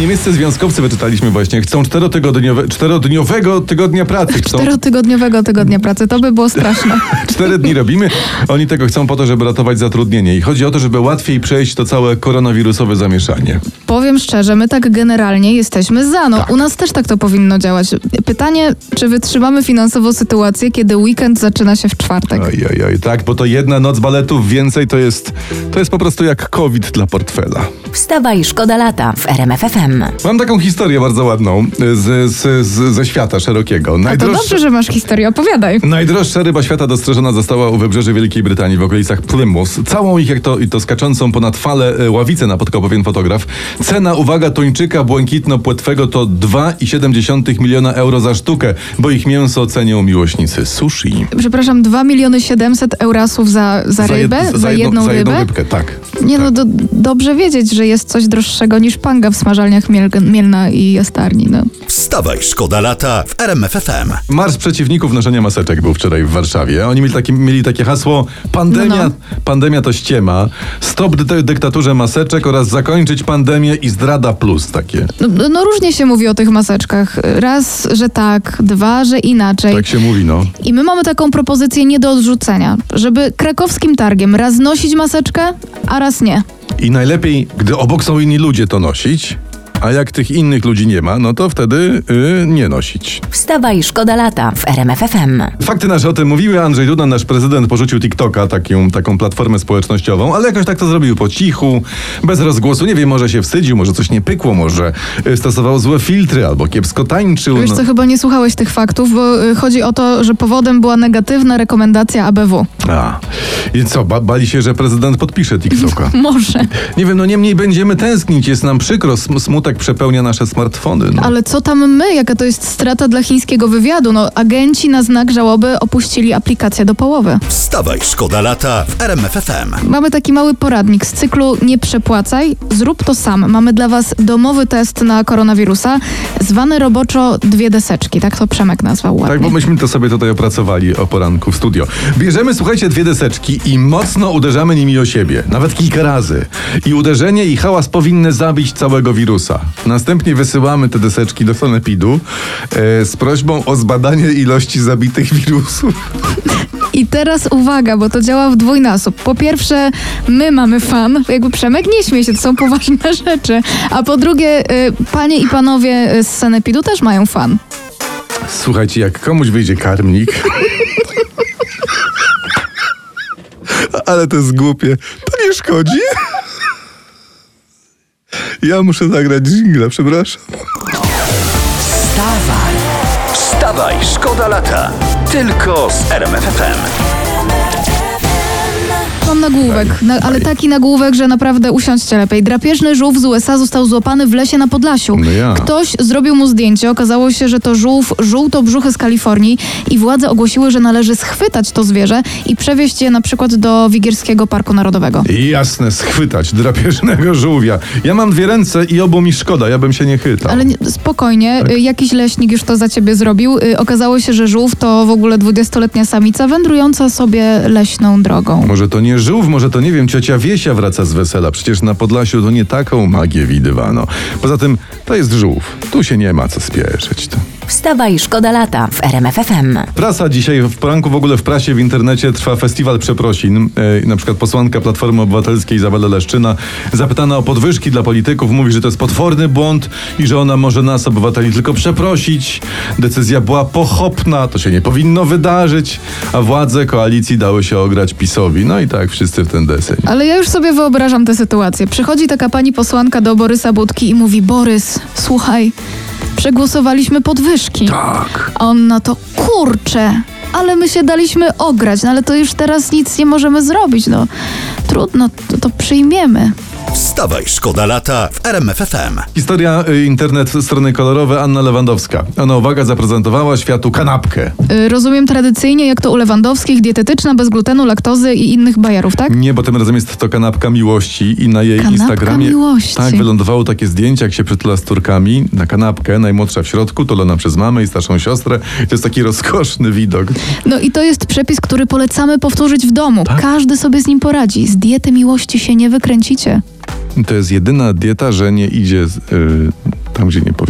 Niemieccy związkowcy wyczytaliśmy właśnie, chcą czterotygodniowe, czterodniowego tygodnia pracy. Chcą, Czterotygodniowego tygodnia pracy, to by było straszne. cztery dni robimy. Oni tego chcą po to, żeby ratować zatrudnienie. I chodzi o to, żeby łatwiej przejść to całe koronawirusowe zamieszanie. Powiem szczerze, my tak generalnie jesteśmy za. No, Tak. u nas też tak to powinno działać. Pytanie, czy wytrzymamy finansowo sytuację, kiedy weekend zaczyna się w czwartek? Oj, oj, oj, tak, bo to jedna noc baletów więcej to jest, to jest po prostu jak COVID dla portfela. Wstawaj, szkoda lata w RMFFM. Mam taką historię bardzo ładną z, z, z, ze świata szerokiego. A to dobrze, że masz historię, opowiadaj. Najdroższa ryba świata dostrzeżona została u wybrzeży Wielkiej Brytanii w okolicach Plymouth. Całą ich, jak to, i to skaczącą ponad falę e, ławicę napotkał pewien fotograf. Cena, uwaga, tuńczyka błękitno-płetwego to 2,7 miliona euro za sztukę, bo ich mięso cenią miłośnicy sushi. Przepraszam, 2 miliony 700 eurasów za, za jed- rybę? Za, jedną, za jedną rybę? rybkę, tak. Nie tak. no, do, dobrze wiedzieć, że jest coś droższego niż panga w smażalniach Miel, Mielna i Jastarni. No. Wstawaj, szkoda lata w RMFFM. Marsz przeciwników noszenia maseczek był wczoraj w Warszawie. Oni mieli takie, mieli takie hasło pandemia, No, pandemia to ściema, stop dy- dyktaturze maseczek oraz zakończyć pandemię i zdrada plus takie. No, no różnie się mówi o tych maseczkach. Raz, że tak, dwa, że inaczej. Tak się mówi, no. I my mamy taką propozycję nie do odrzucenia, żeby krakowskim targiem raz nosić maseczkę, a raz nie. I najlepiej, gdy obok są inni ludzie, to nosić, a jak tych innych ludzi nie ma, no to wtedy y, nie nosić. Wstawaj, szkoda lata w RMFFM. Fakty nasze o tym mówiły. Andrzej Duda, nasz prezydent, porzucił TikToka, taką, taką platformę społecznościową, ale jakoś tak to zrobił po cichu, bez rozgłosu. Nie wiem, może się wstydził, może coś nie pykło, może y, stosował złe filtry albo kiepsko tańczył. Wiesz no. co, chyba nie słuchałeś tych faktów, bo y, chodzi o to, że powodem była negatywna rekomendacja ABW. A. I co, ba bali się, że prezydent podpisze TikToka? Może. Nie wiem, no niemniej będziemy tęsknić, jest nam przykro, sm- smutek przepełnia nasze smartfony. No. Ale co tam my? Jaka to jest strata dla chińskiego wywiadu? No, agenci na znak żałoby opuścili aplikację do połowy. Wstawaj, szkoda lata w RMFFM. Mamy taki mały poradnik z cyklu Nie przepłacaj, zrób to sam. Mamy dla Was domowy test na koronawirusa, zwany roboczo dwie deseczki. Tak to Przemek nazwał ładnie. Tak, bo myśmy to sobie tutaj opracowali o poranku w studio. Bierzemy, słuchajcie, dwie deseczki i mocno uderzamy nimi o siebie, nawet kilka razy. I uderzenie i hałas powinny zabić całego wirusa. Następnie wysyłamy te deseczki do sanepidu e, z prośbą o zbadanie ilości zabitych wirusów. I teraz uwaga, bo to działa w dwójnasób. Po pierwsze, my mamy fan, jakby Przemek nie śmiej się, to są poważne rzeczy. A po drugie, y, panie i panowie z Sanepidu też mają fan. Słuchajcie, jak komuś wyjdzie karmnik... Ale to jest głupie. To nie szkodzi. Ja muszę zagrać dżingla, przepraszam. Wstawaj! Wstawaj, szkoda lata. Tylko z RMFFM. Mam nagłówek, na, ale taki nagłówek, że naprawdę usiądźcie lepiej. Drapieżny żółw z USA został złapany w lesie na Podlasiu. No ja. Ktoś zrobił mu zdjęcie. Okazało się, że to żółw żółto-brzuchy z Kalifornii i władze ogłosiły, że należy schwytać to zwierzę i przewieźć je na przykład do Wigierskiego Parku Narodowego. Jasne, schwytać drapieżnego żółwia. Ja mam dwie ręce i obu mi szkoda, ja bym się nie chytał. Ale nie, spokojnie, Tak. y, jakiś leśnik już to za ciebie zrobił. Y, Okazało się, że żółw to w ogóle 20-letnia samica wędrująca sobie leśną drogą. Może to nie żółw, może to nie wiem, ciocia Wiesia wraca z wesela. Przecież na Podlasiu to nie taką magię widywano. Poza tym to jest żółw. Tu się nie ma co spieszyć. Wstawaj, szkoda lata w RMFFM. Prasa dzisiaj, w poranku w ogóle w prasie, w internecie trwa festiwal przeprosin. E, na przykład posłanka Platformy Obywatelskiej Izabela Leszczyna zapytana o podwyżki dla polityków mówi, że to jest potworny błąd i że ona może nas, obywateli, tylko przeprosić. Decyzja była pochopna, to się nie powinno wydarzyć, a władze koalicji dały się ograć PiSowi. No i tak wszyscy w ten deseń. Ale ja już sobie wyobrażam tę sytuację. Przychodzi taka pani posłanka do Borysa Budki i mówi: Borys, słuchaj, przegłosowaliśmy podwyżki. Tak. A on na to, kurczę, ale my się daliśmy ograć, no ale to już teraz nic nie możemy zrobić, no trudno, to, to przyjmiemy. Wstawaj, szkoda lata w RMFFM. Historia y, internet, strony kolorowe, Anna Lewandowska. Ona, uwaga, zaprezentowała światu kanapkę. Y, Rozumiem tradycyjnie, jak to u Lewandowskich, dietetyczna, bez glutenu, laktozy i innych bajerów, tak? Nie, bo tym razem jest to kanapka miłości i na jej Kanapka Instagramie miłości. tak wylądowało takie zdjęcie, jak się przytula z Turkami na kanapkę, najmłodsza w środku, tulona przez mamę i starszą siostrę. To jest taki rozkoszny widok. No i to jest przepis, który polecamy powtórzyć w domu. Tak? Każdy sobie z nim poradzi. Z diety miłości się nie wykręcicie. To jest jedyna dieta, że nie idzie z, y, tam, gdzie nie powinno.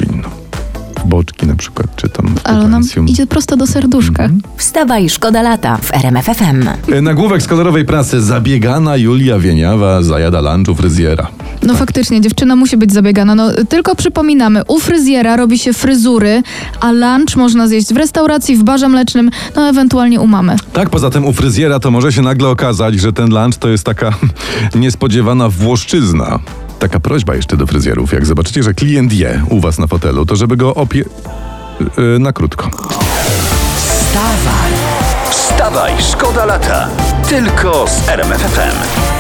Boczki na przykład, czy tam Ale nam idzie prosto do serduszka. Mhm. Wstawaj, szkoda lata w RMFFM. Y, Nagłówek z kolorowej prasy. Zabiegana Julia Wieniawa zajada lunch u fryzjera. No faktycznie, dziewczyna musi być zabiegana. No tylko przypominamy, u fryzjera robi się fryzury, a lunch można zjeść w restauracji, w barze mlecznym, no ewentualnie u mamy. Tak, poza tym u fryzjera to może się nagle okazać, że ten lunch to jest taka niespodziewana włoszczyzna. Taka prośba jeszcze do fryzjerów. Jak zobaczycie, że klient je u was na fotelu, to żeby go opie... Yy, na krótko. Wstawaj, szkoda lata. Tylko z RMFFM.